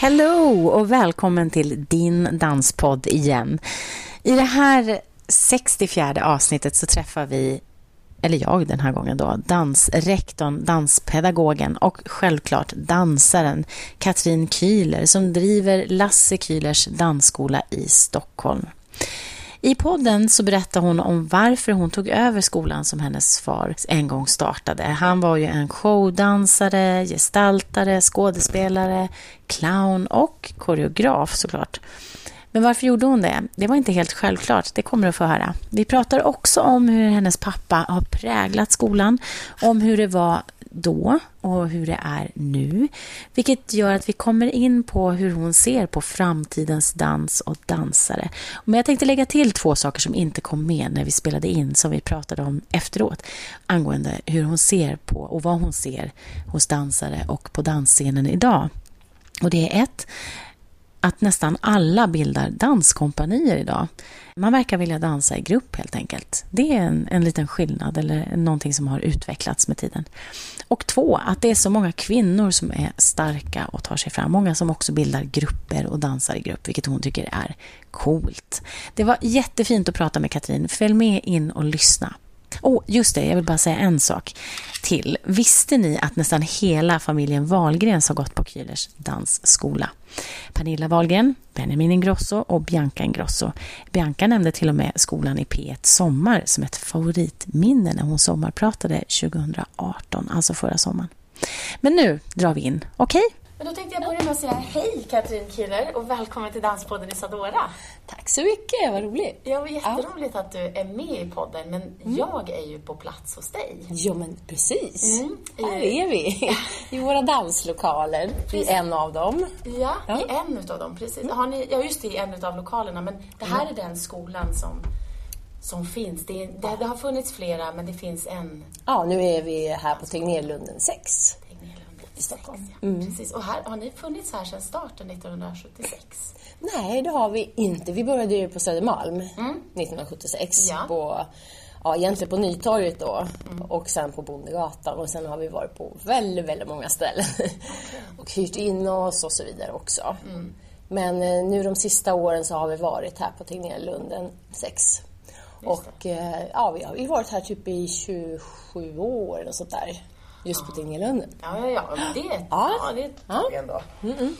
Hello och välkommen till din danspodd igen. I det här 64 avsnittet så träffar vi, eller jag den här gången då, dansrektorn, danspedagogen och självklart dansaren Katrin Kühler som driver Lasse Kühlers dansskola i Stockholm. I podden så berättar hon om varför hon tog över skolan som hennes far en gång startade. Han var ju en showdansare, gestaltare, skådespelare, clown och koreograf såklart. Men varför gjorde hon det? Det var inte helt självklart, det kommer du att få höra. Vi pratar också om hur hennes pappa har präglat skolan, om hur det var då och hur det är nu. Vilket gör att vi kommer in på hur hon ser på framtidens dans och dansare. Men jag tänkte lägga till två saker som inte kom med när vi spelade in, som vi pratade om efteråt, angående hur hon ser på och vad hon ser hos dansare och på dansscenen idag. Och det är ett, att nästan alla bildar danskompanier idag. Man verkar vilja dansa i grupp helt enkelt. Det är en, en liten skillnad eller någonting som har utvecklats med tiden. Och två, att det är så många kvinnor som är starka och tar sig fram. Många som också bildar grupper och dansar i grupp, vilket hon tycker är coolt. Det var jättefint att prata med Katrin. Följ med in och lyssna. Oh, just det, jag vill bara säga en sak till. Visste ni att nästan hela familjen Wahlgrens har gått på Kühlers dansskola? Pernilla Wahlgren, Benjamin Ingrosso och Bianca Ingrosso. Bianca nämnde till och med skolan i P1 Sommar som ett favoritminne när hon sommarpratade 2018, alltså förra sommaren. Men nu drar vi in, okej? Okay? Men då tänkte jag börja med att säga hej Katrin Kühler och välkommen till Danspodden Isadora. Tack så mycket, vad roligt. Ja, vad jätteroligt ja. att du är med i podden, men mm. jag är ju på plats hos dig. Ja, men precis. Mm. Här är vi, i våra danslokaler, precis. i en av dem. Ja, ja. i en av dem, precis. Mm. Har ni, ja, just det, i en av lokalerna, men det här är den skolan som som finns. Det, det, det, har funnits flera, men det finns en. Ja, nu är vi här på Tegnérlunden 6 i Stockholm. Mm. Precis. Och här, har ni funnits här sedan starten 1976? Nej, det har vi inte. Vi började ju på Södermalm mm. 1976. Ja. På, ja, egentligen på Nytorget då mm. och sen på Bondegatan och sen har vi varit på väldigt, väldigt många ställen och hyrt in oss och så vidare också. Mm. Men eh, nu de sista åren så har vi varit här på Tegnérlunden 6. Och eh, ja, vi har varit här typ i 27 år eller sånt där just på Tingelunden. Ja, ja, ja. Det ja. Ja, det tag ändå. Mm -mm.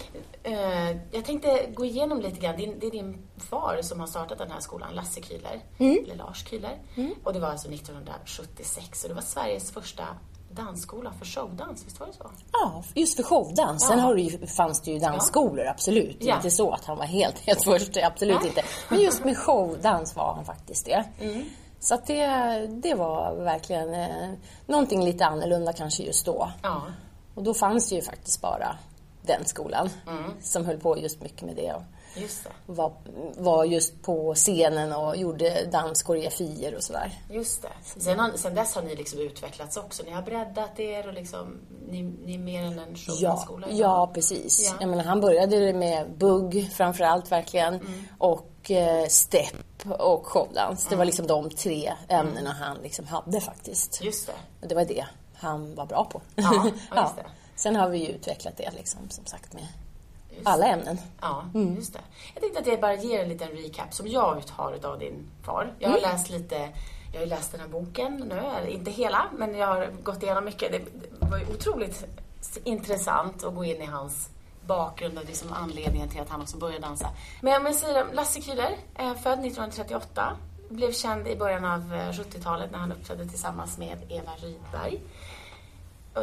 Uh, jag tänkte gå igenom lite grann. Det är din far som har startat den här skolan, Lasse Kühler, mm. eller Lars Kühler. Mm. Och det var alltså 1976 och det var Sveriges första dansskola för showdans, visst var det så? Ja, just för showdans. Ja. Sen har det ju, fanns det ju dansskolor, ja. absolut. Ja. Inte så att han var helt, helt först, absolut inte. Men just med showdans var han faktiskt det. Så att det, det var verkligen eh, någonting lite annorlunda kanske just då. Ja. Och då fanns det ju faktiskt bara den skolan mm. som höll på just mycket med det. Just det. Var, var just på scenen och gjorde danskoreografier och sådär. Just det. Sen, har, sen dess har ni liksom utvecklats också. Ni har breddat er och liksom, ni, ni är mer än en showdanskola. Ja, ja, precis. Ja. Jag menar, han började med bugg framförallt verkligen. Mm. Och eh, step och showdans. Mm. Det var mm. liksom de tre ämnena mm. han liksom hade faktiskt. Just det. Det var det han var bra på. Ja, ja. Sen har vi ju utvecklat det liksom, som sagt med alla ämnen. Ja, mm. just det. Jag tänkte att jag bara ger en liten recap som jag har av din far. Jag har mm. läst lite, jag har läst den här boken nu, inte hela, men jag har gått igenom mycket. Det var otroligt intressant att gå in i hans bakgrund och liksom anledningen till att han också började dansa. Men jag säger Lasse Kühler, född 1938, blev känd i början av 70-talet när han uppträdde tillsammans med Eva Rydberg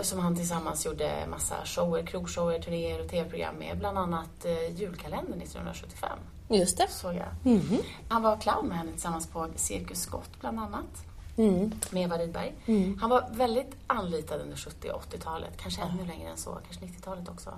som han tillsammans gjorde massa shower, krogshower, turnéer och tv-program med. Bland annat eh, julkalendern 1975. Just det. Såg jag. Mm -hmm. Han var clown med henne tillsammans på Cirkus Scott bland annat. Mm. Med Eva Rydberg. Mm. Han var väldigt anlitad under 70 och 80-talet. Kanske ännu längre än så. Kanske 90-talet också.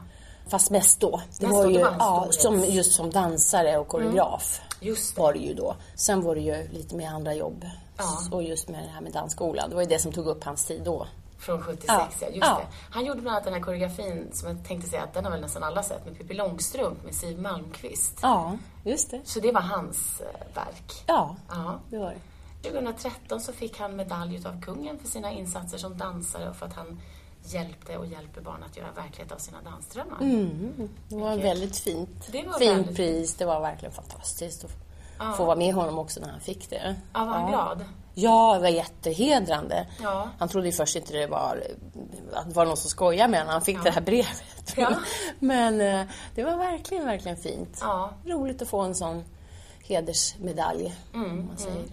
Fast mest då. Det Mest var då, ju det var en ja, som, just som dansare och koreograf. Just det. Var det ju då. Sen var det ju lite mer andra jobb. Ja. Och just med det här med dansskolan. Det var ju det som tog upp hans tid då. Från 76, Ja. ja. Just Ja. det. Han gjorde bland annat den här koreografin som jag tänkte säga att den har väl nästan alla sett med Pippi Långstrump med Siw Malmkvist. Ja, just det. Så det var hans eh, verk. Ja, Ja. det var det. 2013 så fick han medalj av kungen för sina insatser som dansare och för att han hjälpte och hjälper barn att göra verklighet av sina dansdrömmar. Mm, det var Okej. väldigt fint. Det var Fint väldigt pris. Det var verkligen fantastiskt att Ja. få vara med honom också när han fick det. Ja, var han glad? Ja, det var jättehedrande. Ja. Han trodde ju först inte det var, att det var någon som skojade med honom han fick det här brevet. Ja. Men eh, det var verkligen, verkligen fint. Ja. Roligt att få en sån hedersmedalj. Mm, man säger.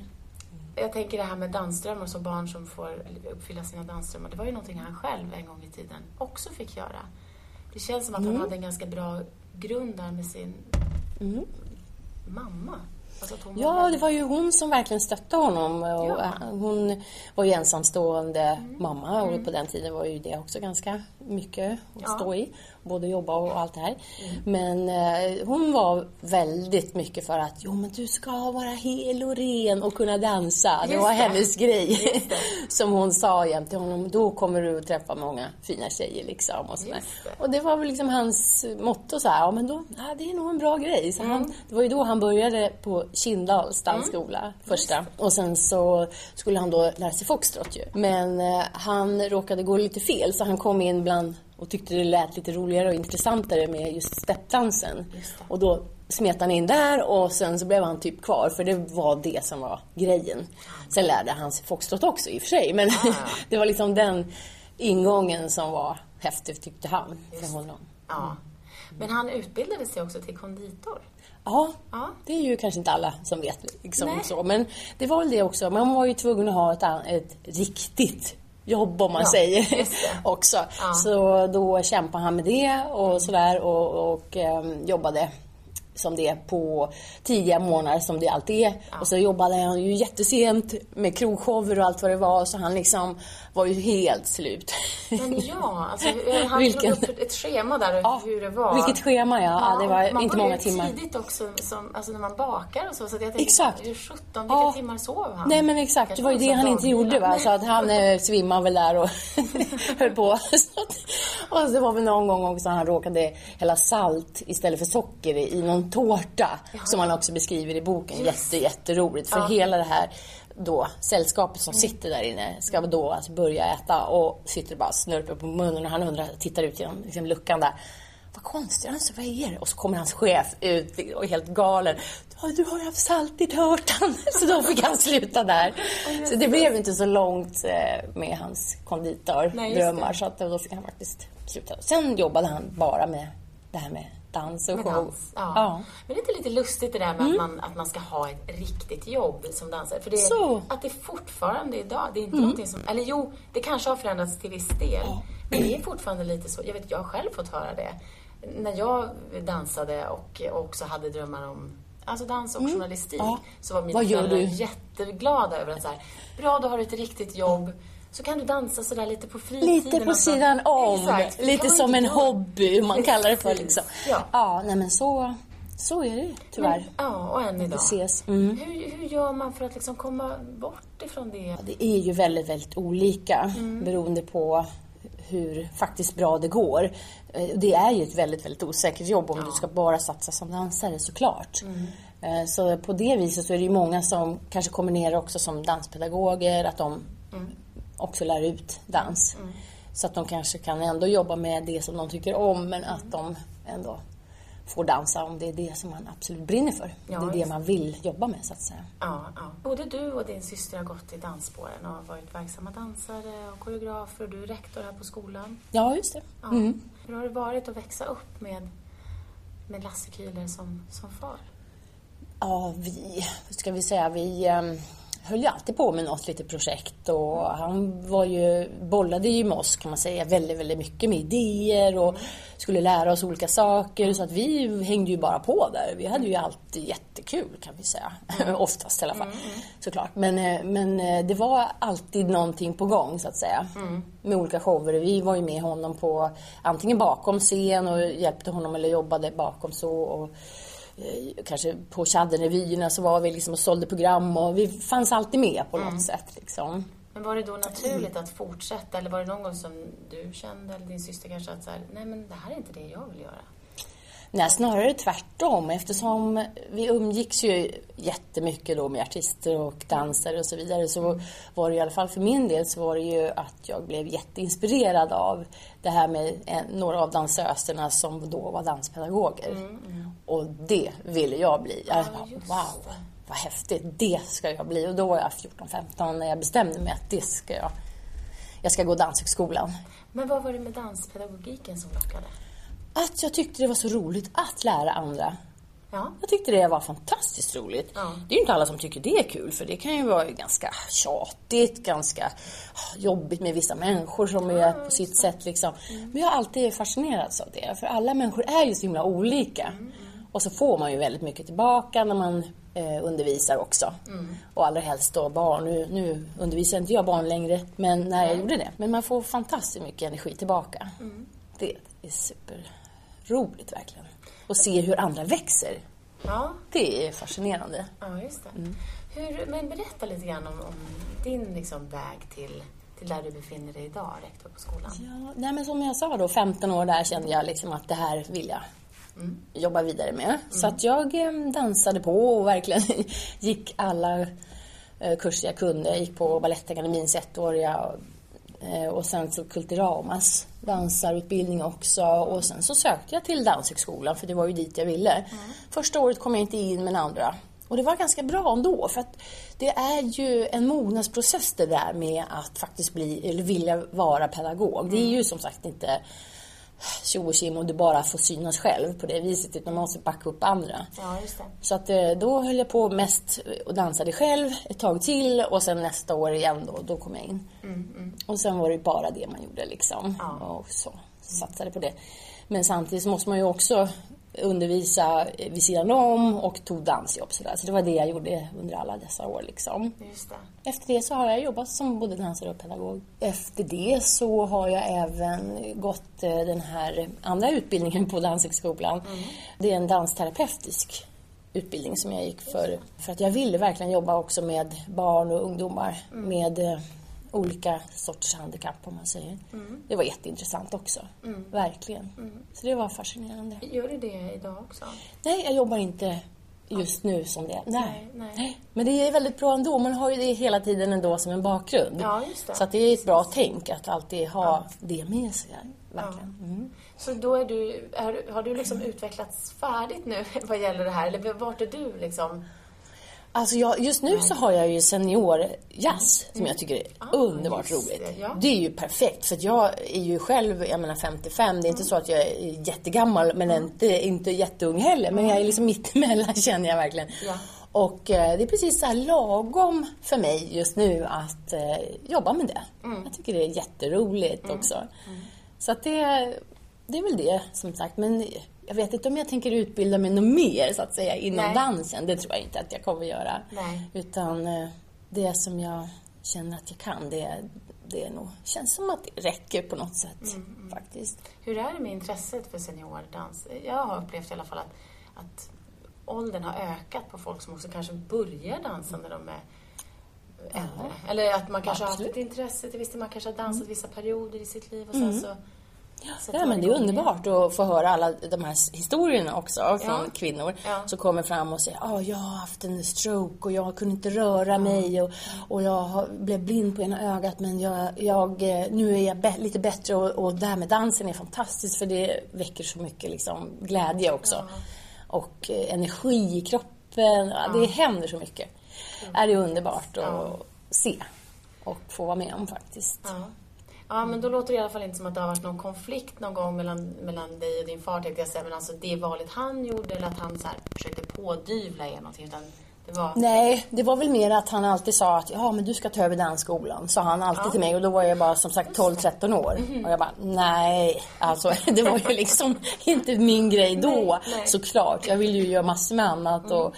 Jag tänker det här med dansdrömmar, så barn som får uppfylla sina dansdrömmar. Det var ju någonting han själv en gång i tiden också fick göra. Det känns som att Mm. han hade en ganska bra grund där med sin mamma. Alltså Ja, det var ju hon som verkligen stöttade honom. Och Ja. Mm. Hon var ju ensamstående mamma och på den tiden var ju det också ganska mycket att Ja. stå i. Både jobba och allt det här. Mm. Men eh, hon var väldigt mycket för att jo men du ska vara hel och ren och kunna dansa. det Just var det. hennes grej. Det. som hon sa jämt till honom. Då kommer du att träffa många fina tjejer liksom. Och, sådär. Det. och det var väl liksom hans motto så här. Ja men då, ja, det är nog en bra grej. Så Mm. han, det var ju då han började på Kindals dansskola första. Och sen så skulle han då lära sig foxtrot ju. Men eh, han råkade gå lite fel så han kom in bland och tyckte det lät lite roligare och intressantare med just steppdansen. Och då smet han in där och sen så blev han typ kvar för det var det som var grejen. Sen lärde han sig foxtrot också i och för sig men det var liksom den ingången som var häftig tyckte han för honom. Ja. Men han utbildade sig också till konditor. Ja, Ja. det är ju kanske inte alla som vet. Liksom Nej. så. Men det var väl det också. Man var ju tvungen att ha ett, ett riktigt jobb om man Ja, säger också. Ja. Så då kämpade han med det och sådär och, och ehm, jobbade som det på tidiga månader som det alltid är. Och så jobbade han ju jättesent med krogshower och allt vad det var så han liksom var ju helt slut. Men ja, alltså, han Vilken- tog upp ett schema där Ja, hur det var. vilket schema, ja. Det var man inte många timmar. tidigt också, som, alltså när man bakar och så. Så att jag tänkte, Exakt. hur sjutton, vilka Ja. timmar sov han? Nej men exakt, det Kanske var ju det han inte gjorde va. Så att han eh, svimmade väl där och höll på. Och det var väl någon gång också han råkade hälla salt istället för socker i någon tårta. Som han också beskriver i boken. Jätte, jätteroligt. För Ja. hela det här då, sällskapet som sitter där inne ska då alltså börja äta och sitter och bara snurpar på munnen och han undrar, tittar ut genom liksom, luckan där. Vad konstigt, alltså, vad är det? Och så kommer hans chef ut och är helt galen. "Ja, Du har ju haft salt i tårtan. Så då fick han sluta där. Så det blev inte så långt eh, med hans konditordrömmar. Så att då fick han faktiskt sluta. Sen jobbade han bara med det här med dans och Med show. dans. Ja. Men det är inte lite lustigt det där med att, man, att man ska ha ett riktigt jobb som dansare? För det, är- Så. att det fortfarande idag, det är inte någonting som... Eller jo, det kanske har förändrats till viss del. Men det är fortfarande lite så. Jag vet, jag har själv fått höra det. När jag dansade och också hade drömmar om Alltså dans och journalistik. Ja. Så var mina föräldrar du? jätteglada över att så här, bra du har ett riktigt jobb. Så kan du dansa sådär lite på fritiden. Lite på sidan om. Exakt. Lite som en hobby, man kallar det för liksom. Ja. ja, nej men så, så är det tyvärr. Ja, och än idag. Ses. Mm. Hur, hur gör man för att liksom komma bort ifrån det? Det är ju väldigt, väldigt olika beroende på hur faktiskt bra det går. Eh, Det är ju ett väldigt, väldigt osäkert jobb om du ska bara satsa som dansare såklart. Eh, Så på det viset så är det ju många som kanske kommer ner också som danspedagoger, att de också lär ut dans. Så att de kanske kan ändå jobba med det som de tycker om men att de ändå får dansa om det är det som man absolut brinner för. Ja, det är det just. man vill jobba med så att säga. Ja, ja. Både du och din syster har gått i dansspåren och varit verksamma dansare och koreografer och du är rektor här på skolan. Ja, just det. Ja. Mm. Hur har det varit att växa upp med, med Lasse Kühler som, som far? Ja, vi, ska vi säga, vi, ehm, höll ju alltid på med något litet projekt och han var ju, bollade ju med oss kan man säga väldigt, väldigt mycket med idéer och skulle lära oss olika saker så att vi hängde ju bara på där. Vi hade ju alltid jättekul kan vi säga. Oftast i alla fall. Såklart. Men, eh, men eh, det var alltid någonting på gång så att säga. Med olika shower. Vi var ju med honom på antingen bakom scen och hjälpte honom eller jobbade bakom så. Och, kanske på Tjaddenrevyerna så var vi liksom och sålde program och vi fanns alltid med på något sätt. Liksom. Men var det då naturligt att fortsätta eller var det någon gång som du kände eller din syster kanske att så här, nej men det här är inte det jag vill göra? Nej, snarare tvärtom eftersom vi umgicks ju jättemycket då med artister och dansare och så vidare så var det i alla fall för min del så var det ju att jag blev jätteinspirerad av det här med en, några av dansöserna som då var danspedagoger. Och det ville jag bli. Jag bara, wow, vad häftigt, det ska jag bli. Och då var jag 14-15 när jag bestämde mig att det ska jag. Jag ska gå danshögskolan. Men vad var det med danspedagogiken som lockade? Att jag tyckte det var så roligt att lära andra. Ja. Jag tyckte det var fantastiskt roligt. Ja. Det är ju inte alla som tycker det är kul för det kan ju vara ganska tjatigt, ganska jobbigt med vissa människor som är på sitt sätt liksom. Men jag har alltid fascinerats av det för alla människor är ju så himla olika. Och så får man ju väldigt mycket tillbaka när man eh, undervisar också. Och allra helst då barn. Nu, nu undervisar inte jag barn längre men när jag gjorde det. Men man får fantastiskt mycket energi tillbaka. Det är superroligt verkligen. Och se hur andra växer. Ja, Det är fascinerande. ja just det. Hur, men berätta lite grann om, om din liksom väg till, till där du befinner dig idag, rektor på skolan. Ja, nej men som jag sa då, 15 år där kände jag liksom att det här vill jag jobba vidare med. Så att jag eh, dansade på och verkligen gick alla eh, kurser jag kunde. Jag gick på Balettakademins ettåriga och sen så Kulturamas dansarutbildning också. Och sen så sökte jag till Danshögskolan för det var ju dit jag ville. Första året kom jag inte in men andra. Och det var ganska bra ändå för att det är ju en mognadsprocess det där med att faktiskt bli, eller vilja vara pedagog. Det är ju som sagt inte tjo och tjim och du bara får synas själv på det viset utan man måste backa upp andra. Ja. Så att eh, då höll jag på mest och dansade själv ett tag till och sen nästa år igen då, då kom jag in. Och sen var det bara det man gjorde liksom. Ja. Och så satsade på det. Men samtidigt måste man ju också undervisa vid sidan om och tog dansjobb sådär. Så det var det jag gjorde under alla dessa år liksom. Det. Efter det så har jag jobbat som både dansare och pedagog. Efter det så har jag även gått eh, den här andra utbildningen på Danshögskolan. Det är en dansterapeutisk utbildning som jag gick för. För att jag ville verkligen jobba också med barn och ungdomar med eh, olika sorters handikapp om man säger. Det var jätteintressant också. Verkligen. Så det var fascinerande. Gör du det idag också? Nej, jag jobbar inte just nu som det. Nej. Nej, nej. Men det är väldigt bra ändå. Man har ju det hela tiden ändå som en bakgrund. Ja, det. Så det är ett bra tänk att alltid ha det med sig. Verkligen. Mm. Så då är du, är, har du liksom utvecklats färdigt nu vad gäller det här? Eller vart är du liksom? Alltså jag, just nu så har jag ju seniorjazz som jag tycker är Ah, underbart roligt. det, ja. Det är ju perfekt för jag är ju själv, jag menar 55, det är inte så att jag är jättegammal men inte, inte jätteung heller. Men jag är liksom mittemellan känner jag verkligen. Ja. Och eh, det är precis så här lagom för mig just nu att eh, jobba med det. Jag tycker det är jätteroligt också. Så att det, det är väl det som sagt. Men jag vet inte om jag tänker utbilda mig något mer så att säga inom Nej. dansen. Det tror jag inte att jag kommer göra. Nej. Utan eh, det som jag känner att jag kan, det, det är nog, känns som att det räcker på något sätt faktiskt. Hur är det med intresset för seniordans? Jag har upplevt i alla fall att, att åldern har ökat på folk som också kanske börjar dansa när de är äldre. Eller att man kanske har haft Absolut. Mm. ett intresse till visst, man kanske har dansat vissa perioder i sitt liv och sen så... Ja, men det är underbart att få höra alla de här historierna också från Ja. kvinnor Ja. som kommer fram och säger att jag har haft en stroke och jag kunde inte röra mig och, och jag blev blind på ena ögat men jag, jag, eh, nu är jag lite bättre och, och det här med dansen är fantastiskt för det väcker så mycket liksom, glädje också. Och eh, energi i kroppen. Ja, det händer så mycket. Ja, det är underbart att se och få vara med om faktiskt. Ja. ja, men då låter det i alla fall inte som att det har varit någon konflikt någon gång mellan, mellan dig och din far tänkte jag säga. Men alltså det valet han gjorde eller att han så här försökte pådyvla er någonting. Utan Det var... Nej, det var väl mer att han alltid sa att ja, men du ska ta över dansskolan. Sa han alltid till mig och då var jag bara som sagt 12-13 år. Mhm. Och jag bara nej, alltså det var ju liksom inte min grej då Nej, nej. såklart. Jag ville ju göra massor med annat Mm. och eh,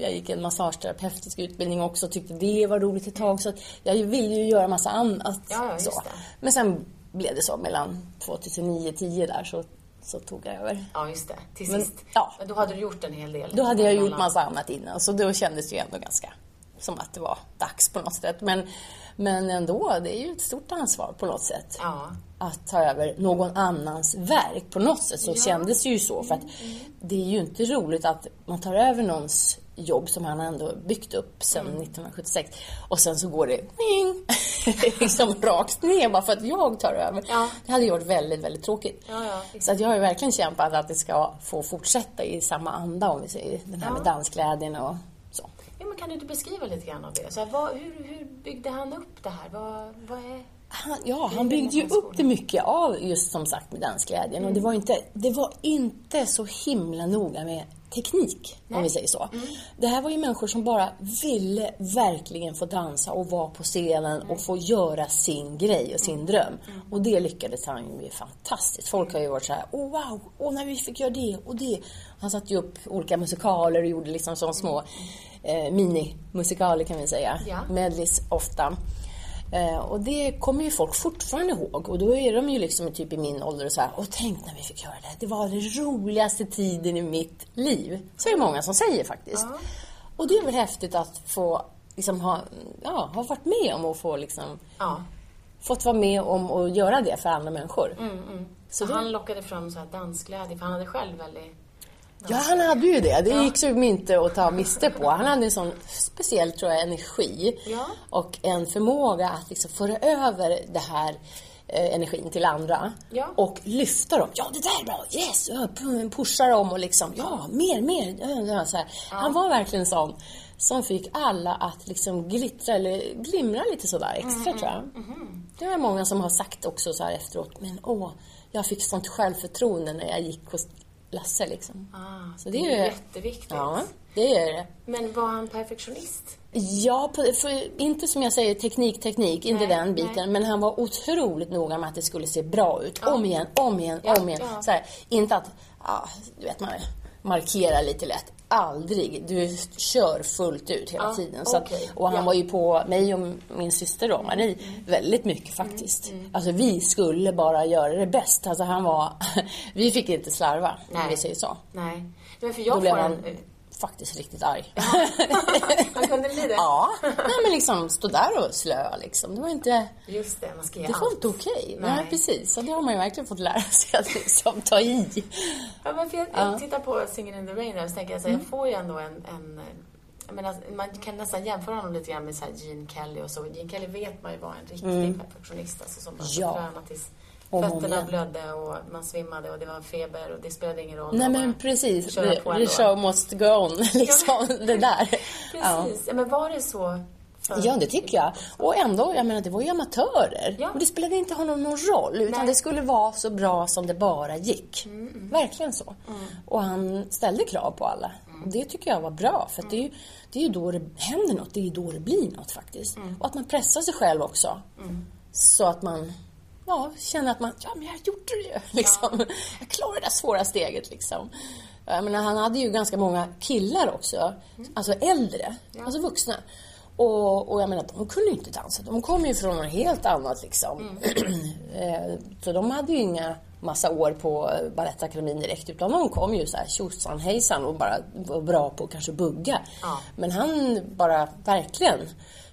jag gick en massageterapeutisk utbildning också och tyckte det var roligt ett tag. Så jag ville ju göra massa annat. Ja, så. Men sen blev det så mellan 2009-10 där så, så tog jag över. Ja, just det. Till Men, sist. ja. Men då hade du gjort en hel del. Då hade jag gjort massa annat innan så då kändes det ju ändå ganska som att det var dags på något sätt. Men, men ändå, det är ju ett stort ansvar på något sätt. Ja. Att ta över någon annans verk på något sätt så Ja. kändes det ju så. För att det är ju inte roligt att man tar över någons jobb som han ändå byggt upp sedan Mm. 1976 och sen så går det liksom rakt ner bara för att jag tar över. Ja. Det hade ju varit väldigt, väldigt tråkigt. Ja, ja, så att jag har ju verkligen kämpat att det ska få fortsätta i samma anda om vi säger den här med dansglädjen och så. Ja, men kan du inte beskriva lite grann av det? Så här, vad, hur, hur byggde han upp det här? Vad, vad är... Han, ja, han byggde ju upp det mycket av just som sagt med dansglädjen. Och det var, inte, det var inte så himla noga med teknik, om vi säger så. Det här var ju människor som bara ville verkligen få dansa och vara på scenen och få göra sin grej och sin dröm. Och det lyckades han ju med fantastiskt. Folk har ju varit så här, oh wow, åh när vi fick göra det och det. Han satte ju upp olika musikaler och gjorde liksom så små eh, minimusikaler kan vi säga. Ja. Medleys ofta. Eh, och det kommer ju folk fortfarande ihåg. Och då är de ju liksom typ i min ålder och så här, och tänk när vi fick göra det. Det var den roligaste tiden i mitt liv. Så är det många som säger faktiskt. Och det är väl häftigt att få liksom ha, ja, ha varit med om och få liksom, Ja. fått vara med om att göra det för andra människor. Så det- han lockade fram så här dansglädje, för han hade själv väldigt... Ja, han hade ju det. Det gick som inte att ta miste på. Han hade en sån speciell, tror jag, energi Ja. och en förmåga att liksom föra över det här eh, energin till andra Ja. och lyfta dem. Ja, det där är bra. Yes! Ja, pu- pusha dem och liksom, ja, mer, mer. Ja, ja, så här. Han var verkligen sån som fick alla att liksom glittra eller glimra lite sådär extra, tror jag. Det är många som har sagt också så efteråt, men åh, jag fick sånt självförtroende när jag gick hos Lasse liksom. Ah, Så det är ju jätteviktigt. Ja, det är det. Men var han perfektionist? Ja, inte som jag säger teknik, teknik, inte Nej, den biten. nej. Men han var otroligt noga med att det skulle se bra ut. Om igen, om igen, Ja, om igen. ja. Så här, inte att, ja, du vet man markerar lite lätt. Aldrig. Du kör fullt ut hela Ja, tiden. Så att, okej. och han Ja. var ju på mig och min syster då, Marie, väldigt mycket faktiskt. Alltså vi skulle bara göra det bäst. Alltså han var, vi fick inte slarva, om Nej. vi säger så. Nej. Men för Då jag blev får en... faktiskt riktigt arg. Han kunde bli det? Ja, nej men liksom stå där och slö liksom. Det var inte, Just det, man ska det var allt. inte okej. Nej. Nej. precis. Så det har man ju verkligen fått lära sig att liksom ta i. Ja, men för jag, jag tittar på Singin' in the Rain där, så tänker jag så här, jag får ju ändå en... en eh, menar, man kan nästan jämföra honom lite grann med så Gene Kelly och så. Gene Kelly vet man ju var en riktig perfektionist. Alltså, som bara Ja. tränade tills Om om fötterna igen. blödde och man svimmade och det var feber och det spelade ingen roll. Nej men precis. The, the show must go on. Liksom det där. Precis. Ja. men var det så? Ja, det tycker jag. Och ändå, jag menar, det var ju amatörer. Ja. Och det spelade inte honom någon roll, utan Nej. det skulle vara så bra som det bara gick. Verkligen så. Och han ställde krav på alla. Och det tycker jag var bra, för det, är ju, det är ju då det händer något, det är ju då det blir något faktiskt. Och att man pressar sig själv också. Så att man ja, känner att man, ja men jag gjorde det ju. Liksom. Jag klarade det där svåra steget liksom. Jag menar, han hade ju ganska många killar också, alltså äldre, alltså vuxna. Och, och jag menar, de kunde ju inte dansa. De kom ju från något helt annat liksom. Eh, så de hade ju inga massa år på eh, Balettakademin direkt. Utan de kom ju så här tjosan hejsan och bara var bra på att kanske bugga. Ja. Men han bara verkligen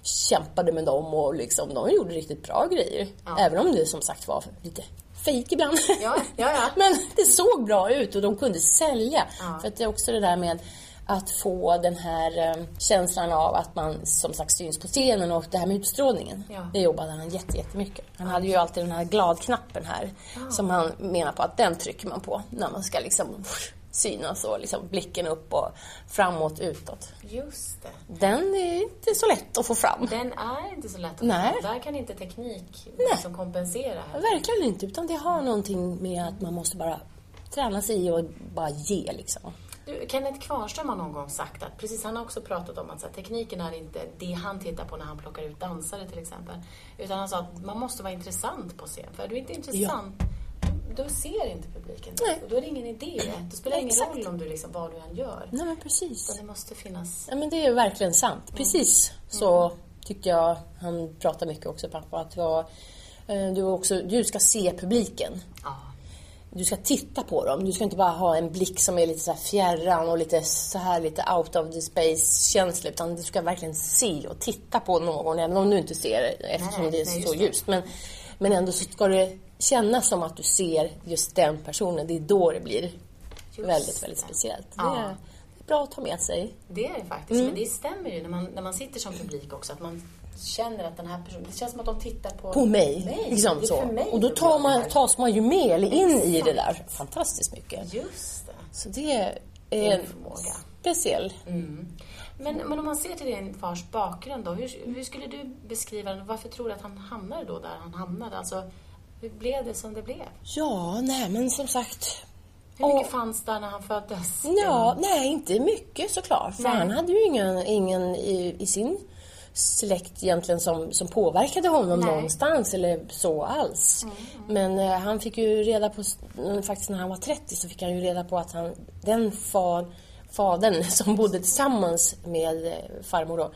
kämpade med dem och liksom, de gjorde riktigt bra grejer. Även om det som sagt var lite fejk ibland. Ja, ja, ja. Men det såg bra ut och de kunde sälja. Ja. För att det är också det där med att få den här eh, känslan av att man som sagt syns på scenen och det här med utstrålningen. Ja. Det jobbade han jätte, jättemycket. Han hade ju alltid den här gladknappen här som han menar på att den trycker man på när man ska liksom synas och liksom blicken upp och framåt, utåt. Just det. Den är inte så lätt att få fram. Den är inte så lätt att Nej. få. Där kan inte teknik Nej. liksom kompensera. Här. Verkligen inte, utan det har någonting med att man måste bara träna sig i och bara ge liksom. Du, Kenneth Kvarnström har någon gång sagt att, precis han har också pratat om att här, tekniken är inte det han tittar på när han plockar ut dansare till exempel. Utan han sa att man måste vara intressant på scen. För är du inte intressant, då, då ser inte publiken det. Nej. Och då är det ingen idé. Då spelar det ingen Exakt. roll om du liksom, vad du än gör. Nej, men precis. Utan det måste finnas... Ja, men det är verkligen sant. Precis så tyckte jag han pratade mycket också, pappa, att vara, eh, du, också, du ska se publiken. Ja. Du ska titta på dem. Du ska inte bara ha en blick som är lite så fjärran och lite så här lite out of the space-känsla. Utan du ska verkligen se och titta på någon, även om du inte ser eftersom Nej, det är nej, så just det. ljust. Men, men ändå så ska det kännas som att du ser just den personen. Det är då det blir Just väldigt, väldigt speciellt. Det, är, det är bra att ta med sig. Det är det faktiskt. Men det stämmer ju när man, när man sitter som publik också. Att man känner att den här personen... Det känns som att de tittar på... på mig. mig. Liksom det är så. mig och då tar man, tas man ju med eller in i det Exakt. där fantastiskt mycket. Just det. Så det är Din en förmåga. speciell. Men, men om man ser till din fars bakgrund då, hur, hur skulle du beskriva den? Varför tror du att han hamnade då där han hamnade? Alltså, hur blev det som det blev? Ja, nej men som sagt. Hur mycket Och- fanns där när han föddes? Ja, nej inte mycket såklart. För Nej. han hade ju ingen, ingen i, i sin släkt egentligen som, som påverkade honom Nej. någonstans eller så alls. Men eh, han fick ju reda på, mm, faktiskt när han var 30 så fick han ju reda på att han, den far, fadern som bodde tillsammans med eh, farmor då,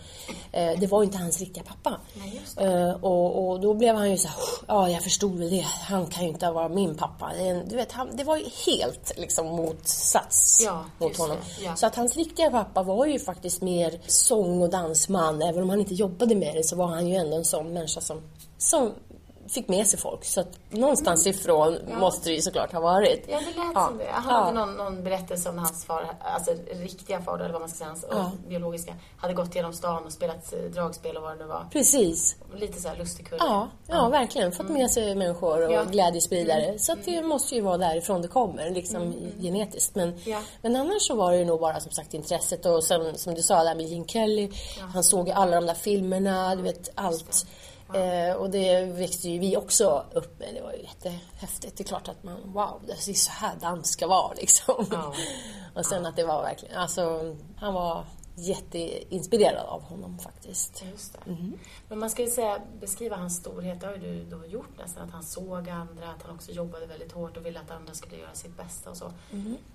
eh, det var inte hans riktiga pappa. Nej, Eh, och, och då blev han ju så här, ja jag förstod väl det, han kan ju inte vara min pappa. Du vet, han, det var ju helt liksom motsats Ja, mot honom. ja. Så att hans riktiga pappa var ju faktiskt mer sång och dansman. Även om han inte jobbade med det så var han ju ändå en sån människa som, som fick med sig folk. Så att någonstans ifrån måste det ju såklart ha varit. Ja, det lät Ja. som det. Han Ja. hade någon, någon berättelse om när hans far, alltså riktiga far, eller vad man ska säga, hans Ja. biologiska, hade gått genom stan och spelat eh, dragspel och vad det nu var. Precis. Lite så här lustigkurre. Ja, ja, verkligen. Fått med sig människor och Ja. Mm. glädjespridare. Så att det måste ju vara därifrån det kommer, liksom genetiskt. Men, Ja. men annars så var det ju nog bara som sagt intresset och sen, som du sa där med Gene Kelly. Han såg ju alla de där filmerna, du vet allt. Eh, och det växte ju vi också upp med. Det var ju jättehäftigt. Det är klart att man, wow, det är så här dans ska vara liksom. Ja. och sen att det var verkligen, alltså han var jätteinspirerad av honom faktiskt. Det. Men man ska ju säga, beskriva hans storhet, det har ju du då gjort nästan. Att han såg andra, att han också jobbade väldigt hårt och ville att andra skulle göra sitt bästa och så.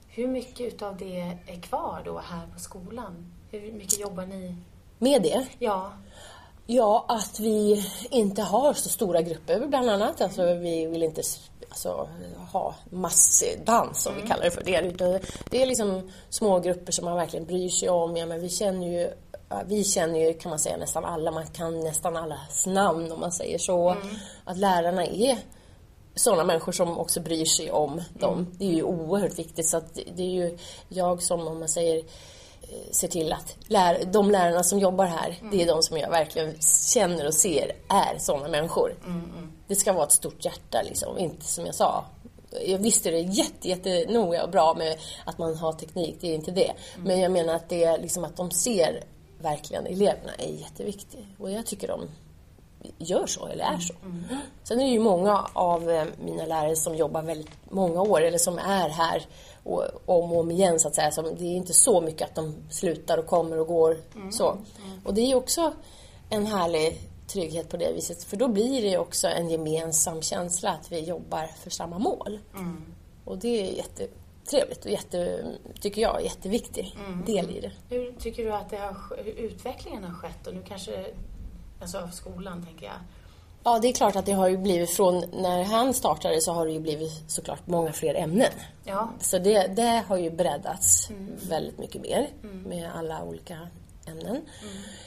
Hur mycket utav det är kvar då här på skolan? Hur mycket jobbar ni? Med det Ja, Ja, att vi inte har så stora grupper bland annat. Alltså, vi vill inte alltså, ha massdans som vi kallar det för. Det, det är liksom små grupper som man verkligen bryr sig om. Ja, men vi känner ju vi känner ju, kan man säga, nästan alla. Man kan nästan allas namn om man säger så. Att lärarna är sådana människor som också bryr sig om dem. Det är ju oerhört viktigt. Så att det är ju jag som, om man säger, ser till att lär, de lärarna som jobbar här, det är de som jag verkligen känner och ser är sådana människor. Det ska vara ett stort hjärta liksom, inte som jag sa. Jag visste det är jätte, jättenoga och bra med att man har teknik, det är inte det. Men jag menar att det är liksom att de ser verkligen eleverna är jätteviktigt. Och jag tycker de gör så, eller är så. Sen är det ju många av eh, mina lärare som jobbar väldigt många år, eller som är här och, om och om igen så att säga. Som, det är inte så mycket att de slutar och kommer och går så. Och det är också en härlig trygghet på det viset, för då blir det också en gemensam känsla att vi jobbar för samma mål. Och det är jättetrevligt och jätte, tycker jag, jätteviktig del i det. hur tycker du att det har, utvecklingen har skett? Och nu kanske, alltså av skolan tänker jag. Ja, det är klart att det har ju blivit från när han startade så har det ju blivit såklart många fler ämnen. Ja, Så det, det har ju breddats väldigt mycket mer med alla olika ämnen.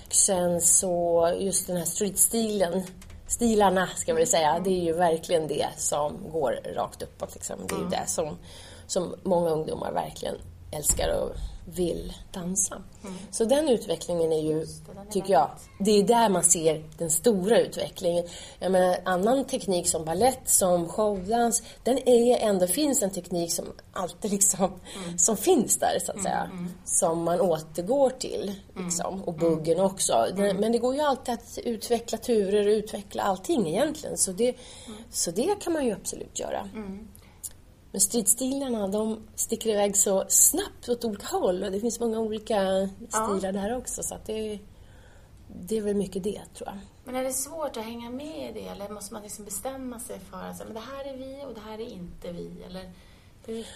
Sen så just den här streetstilen, stilarna ska vi säga, det är ju verkligen det som går rakt uppåt. Liksom. Det är ju det som, som många ungdomar verkligen älskar och vill dansa. Så den utvecklingen är ju, är tycker jag, det är där man ser den stora utvecklingen. Jag menar, annan teknik som ballett, som showdans, den är ändå, finns en teknik som alltid liksom, som finns där så att säga. Som man återgår till, liksom. Och buggen också. Det- Men det går ju alltid att utveckla turer och utveckla allting egentligen. Så det, så det kan man ju absolut göra. Men stridsstilarna, de sticker iväg så snabbt åt olika håll och det finns många olika stilar där också. Så det, det är väl mycket det, tror jag. Men är det svårt att hänga med i det eller måste man liksom bestämma sig för att men det här är vi och det här är inte vi? Eller hur?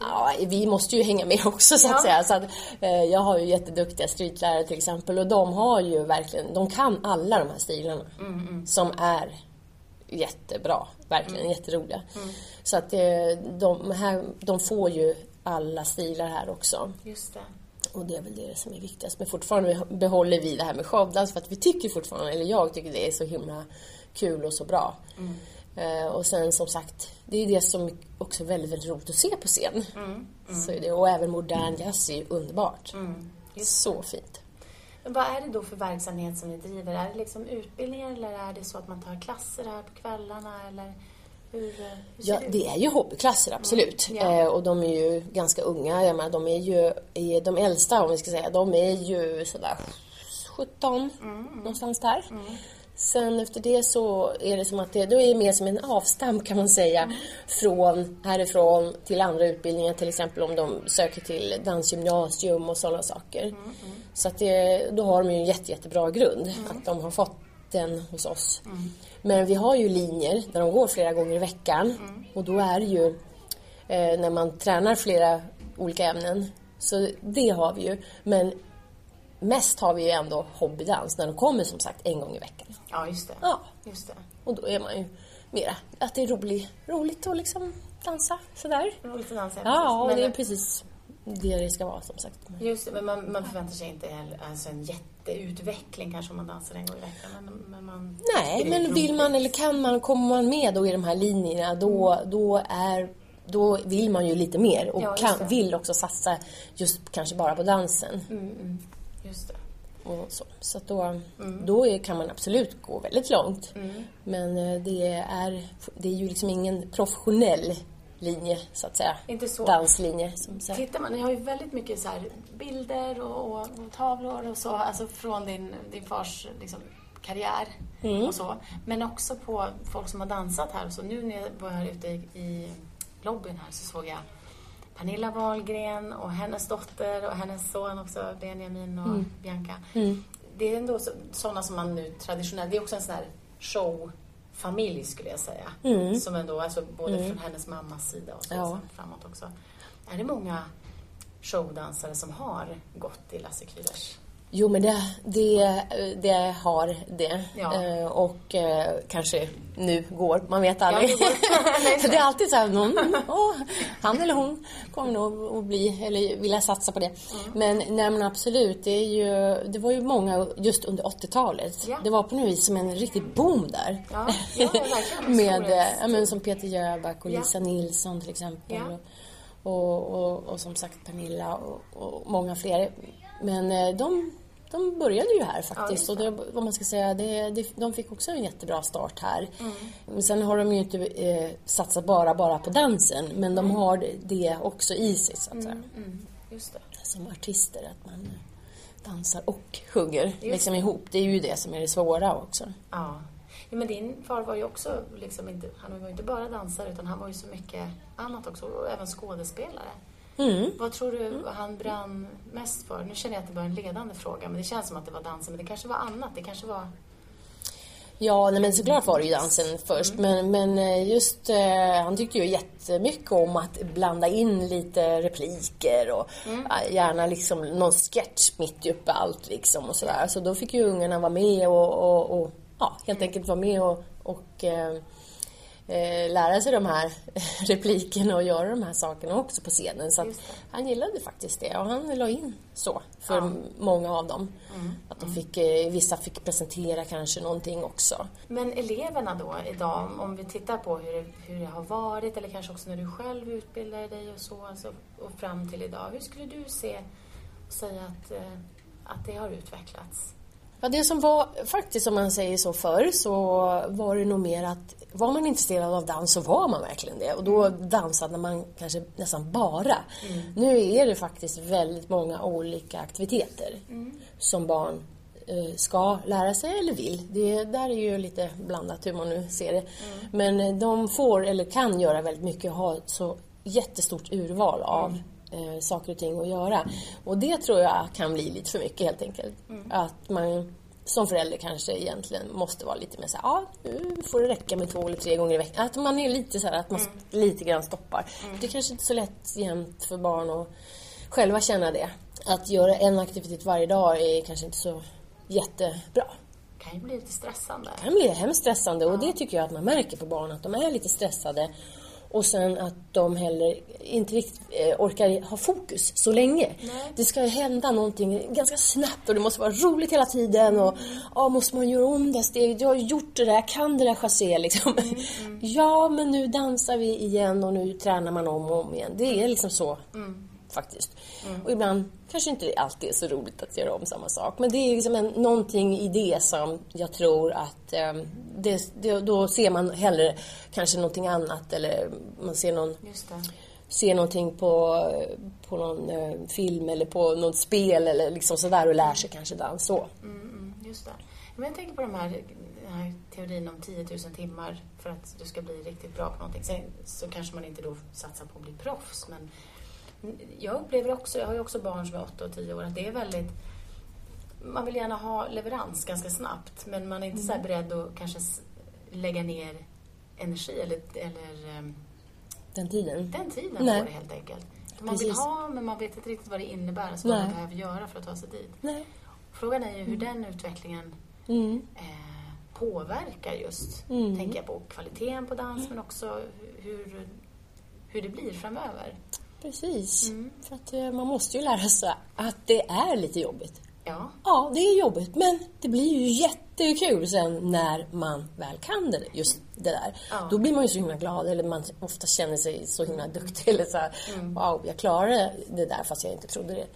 Ja, vi måste ju hänga med också så att Ja. säga. Så att, eh, jag har ju jätteduktiga streetlärare till exempel och de har ju verkligen, de kan alla de här stilarna. Som är jättebra, verkligen jätteroliga. Så att eh, de, här, de får ju alla stilar här också. Just det. Och det är väl det som är viktigast. Men fortfarande behåller vi det här med showdans för att vi tycker fortfarande, eller jag tycker det är så himla kul och så bra. Eh, och sen som sagt, det är det som också är väldigt, väldigt roligt att se på scen. Så är det, och även modern jazz är ju underbart. Så fint. Men vad är det då för verksamhet som ni driver? Är det liksom utbildningar eller är det så att man tar klasser här på kvällarna eller hur, hur Ja, det det är ju hobbyklasser, absolut. Mm. Eh, och de är ju ganska unga. Jag menar, de är ju, är de äldsta om vi ska säga, de är ju sådär 17, Mm, någonstans där. Sen efter det så är det som att det, då är det mer som en avstamp kan man säga Mm. från härifrån till andra utbildningar till exempel om de söker till dansgymnasium och sådana saker. Mm, Så att det, då har de ju en jätte, jättebra grund att de har fått den hos oss. Men vi har ju linjer där de går flera gånger i veckan och då är det ju eh, när man tränar flera olika ämnen. Så det har vi ju. Men mest har vi ju ändå hobbydans när de kommer som sagt en gång i veckan. Ja, just det. Ja, Just det. och då är man ju mera att det är rolig, roligt att liksom dansa sådär. Roligt att dansa. Ja, och precis. det är men, precis det det ska vara som sagt. Just det, men man, man förväntar sig inte heller, alltså en jätteutveckling kanske om man dansar en gång i veckan. Men, men man Nej, men vill roligt. man eller kan man, kommer man med då i de här linjerna då, då är då vill man ju lite mer och Ja, kan, vill också satsa just kanske bara på dansen. Just det. Och så så då, Mm. då är, kan man absolut gå väldigt långt. Men eh, det är, det är ju liksom ingen professionell linje, så att säga. Inte så. Danslinje, som sagt. Tittar man, ni har ju väldigt mycket så bilder och, och, tavlor och så, alltså från din, din fars liksom, karriär och så. Men också på folk som har dansat här och så. Nu när jag var här ute i, i lobbyn här så såg jag Pernilla Wahlgren och hennes dotter och hennes son också, Benjamin och Bianca. Det är ändå så, sådana som man nu traditionellt, det är också en sån här showfamilj skulle jag säga. Som ändå, alltså både från hennes mammas sida och så Ja. sen framåt också. Är det många showdansare som har gått i Lasse Kryders? Jo, men det, det, det har det. Ja. Eh, och eh, kanske nu går, man vet aldrig. nu går. För det är alltid så här, någon, åh, han eller hon kommer nog att bli, eller vilja satsa på det. Mm. Men, nej, men absolut, det, är ju, det var ju många just under 80-talet. Ja. Det var på något vis som en riktig boom där. Ja, ja. Med eh, ja, men som Peter Jöback och Ja. Lisa Nilsson till exempel. Ja. Och, och, och som sagt Pernilla och, och många fler. Men eh, de, de började ju här faktiskt. just och det, vad man ska säga, det, det, de fick också en jättebra start här. Mm. Men sen har de ju inte eh, satsat bara, bara på dansen. Men de har det också i sig så att säga. Mm, just det. Som artister, att man dansar och sjunger liksom ihop. Det är ju det som är det svåra också. Ja. ja. Men din far var ju också, liksom inte, han var ju inte bara dansare utan han var ju så mycket annat också. Och även skådespelare. Mm. Vad tror du han brann mest för? Nu känner jag att det var en ledande fråga, men det känns som att det var dansen. Men det kanske var annat. Det kanske var... Ja, nej, men såklart var det ju dansen först. Men, men eh, just, eh, han tyckte ju jättemycket om att blanda in lite repliker och ja, gärna liksom någon sketch mitt uppe allt liksom och sådär. Så då fick ju ungarna vara med och, och, och ja, helt enkelt vara med och, och eh, lära sig de här replikerna och göra de här sakerna också på scenen. Så han gillade faktiskt det och han la in så för många av dem. Mm. Att de fick, eh, vissa fick presentera kanske någonting också. Men eleverna då idag, om vi tittar på hur hur det har varit eller kanske också när du själv utbildade dig och så, alltså, och fram till idag. Hur skulle du se och säga att, eh, att det har utvecklats? Ja, det som var faktiskt, om man säger så förr, så var det nog mer att var man intresserad av dans så var man verkligen det. Och då dansade man kanske nästan bara. Nu är det faktiskt väldigt många olika aktiviteter som barn eh, ska lära sig eller vill. Det där är ju lite blandat hur man nu ser det. Men eh, de får eller kan göra väldigt mycket och ha så jättestort urval av eh, saker och ting att göra. Och det tror jag kan bli lite för mycket helt enkelt. Att man som förälder kanske egentligen måste vara lite mer så här, ja, nu får det räcka med två eller tre gånger i veckan. Att man är lite så här, att man lite grann stoppar. För det kanske inte är så lätt jämt för barn att själva känna det. Att göra en aktivitet varje dag är kanske inte så jättebra. kan ju bli lite stressande. Det kan bli hemskt stressande och det tycker jag att man märker på barn att de är lite stressade. Och sen att de heller inte riktigt eh, orkar ha fokus så länge. Det ska hända någonting ganska snabbt och det måste vara roligt hela tiden. Och ja, måste man göra om det steget? Jag har gjort det där, jag kan det där chassé liksom. Ja, men nu dansar vi igen och nu tränar man om och om igen. Det är liksom så faktiskt. Och ibland kanske inte alltid är så roligt att göra om samma sak. Men det är liksom en, någonting i det som jag tror att eh, det, det, då ser man hellre kanske någonting annat eller man ser någon ser någonting på, på någon eh, film eller på något spel eller liksom sådär och lär sig kanske dans så. Mm, mm, just det. Men jag tänker på de här, den här teorin om 10 000 timmar för att du ska bli riktigt bra på någonting. Sen så kanske man inte då satsar på att bli proffs, men jag upplever också, jag har ju också barn som är 8 och 10 år, att det är väldigt man vill gärna ha leverans ganska snabbt men man är inte så här beredd att kanske lägga ner energi eller, eller ehm, Den tiden. den tiden Nej. på det helt enkelt. Man vill Precis. ha men man vet inte riktigt vad det innebär, alltså vad man behöver göra för att ta sig dit. Nej. Frågan är ju hur den utvecklingen Mm. eh, påverkar just, Mm. tänker jag på kvaliteten på dans men också hur, hur det blir framöver. Precis. Mm. För att eh, man måste ju lära sig att det är lite jobbigt. Ja, Ja, det är jobbigt, men det blir ju jättekul sen när man väl kan det, just det där. Ja. Då blir man ju så himla glad, eller man ofta känner sig så himla duktig. Eller så här, wow, jag klarade det där fast jag inte trodde det.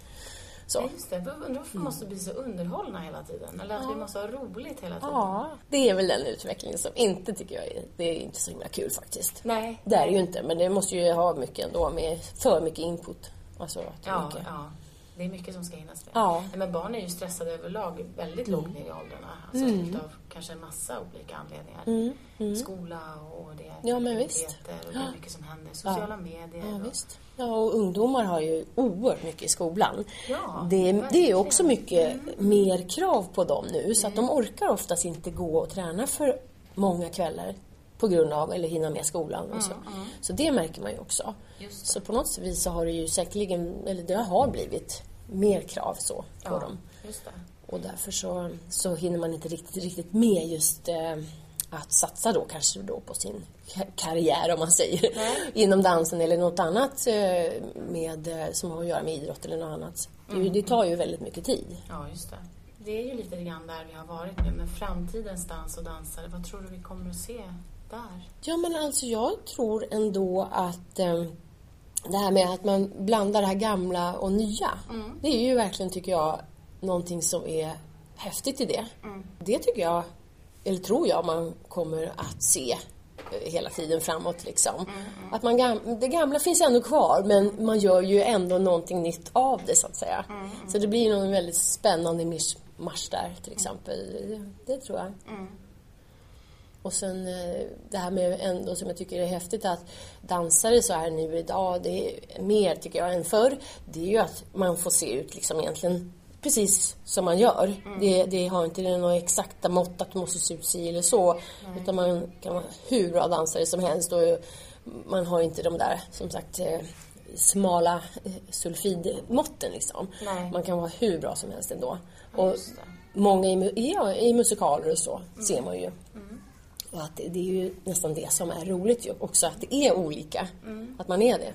Så. ja just det. Undrar varför vi måste bli så underhållna hela tiden. Eller att vi måste ha roligt hela tiden. Ja, det är väl den utvecklingen som inte tycker jag är, det är inte så himla kul faktiskt. Nej. Det är ju inte, men det måste ju ha mycket ändå med för mycket input. Alltså, Ja, mycket. ja. Det är mycket som ska hinnas med. Ja. Mm. Men barn är ju stressade överlag väldigt lågt ner i åldrarna. Alltså utav kanske en massa olika anledningar. Skola och det är Mm. Ja, men visst. och det är mycket som händer. Sociala medier. Ja, och- visst. Ja, och ungdomar har ju oerhört mycket i skolan. Ja, det, är, det är också mycket mer krav på dem nu så att de orkar oftast inte gå och träna för många kvällar på grund av, eller hinna med skolan och så. Så det märker man ju också. Så på något vis så har det ju säkerligen, eller det har blivit mer krav så på Ja, dem. det. Och därför så, så hinner man inte riktigt, riktigt med just eh, att satsa då kanske då på sin ka- karriär om man säger inom dansen eller något annat eh, med, eh, som har att göra med idrott eller något annat. Det, är ju- det tar ju väldigt mycket tid. Ja, just det. Det är ju lite grann där vi har varit nu. Men framtidens dans och dansare, vad tror du vi kommer att se där? Ja men alltså jag tror ändå att eh, det här med att man blandar det här gamla och nya. Det är ju verkligen tycker jag någonting som är häftigt i det. Det tycker jag, eller tror jag man kommer att se eh, hela tiden framåt liksom. Att man gam- det gamla finns ändå kvar men man gör ju ändå någonting nytt av det så att säga. Så det blir någon väldigt spännande mischmasch där till exempel. Det, det tror jag. Och sen eh, det här med ändå som jag tycker är häftigt att dansare så här nu idag, det är mer tycker jag än förr. Det är ju att man får se ut liksom egentligen precis som man gör. Det, det har inte några exakta mått att du måste se ut si eller så. Utan man kan vara hur bra dansare som helst och man har inte de där som sagt eh, smala eh, sulfidmåtten liksom. Nej. Man kan vara hur bra som helst ändå. Och många i, ja, i musikaler och så ser man ju. Och att det, det är ju nästan det som är roligt ju också, att det är olika. Att man är det.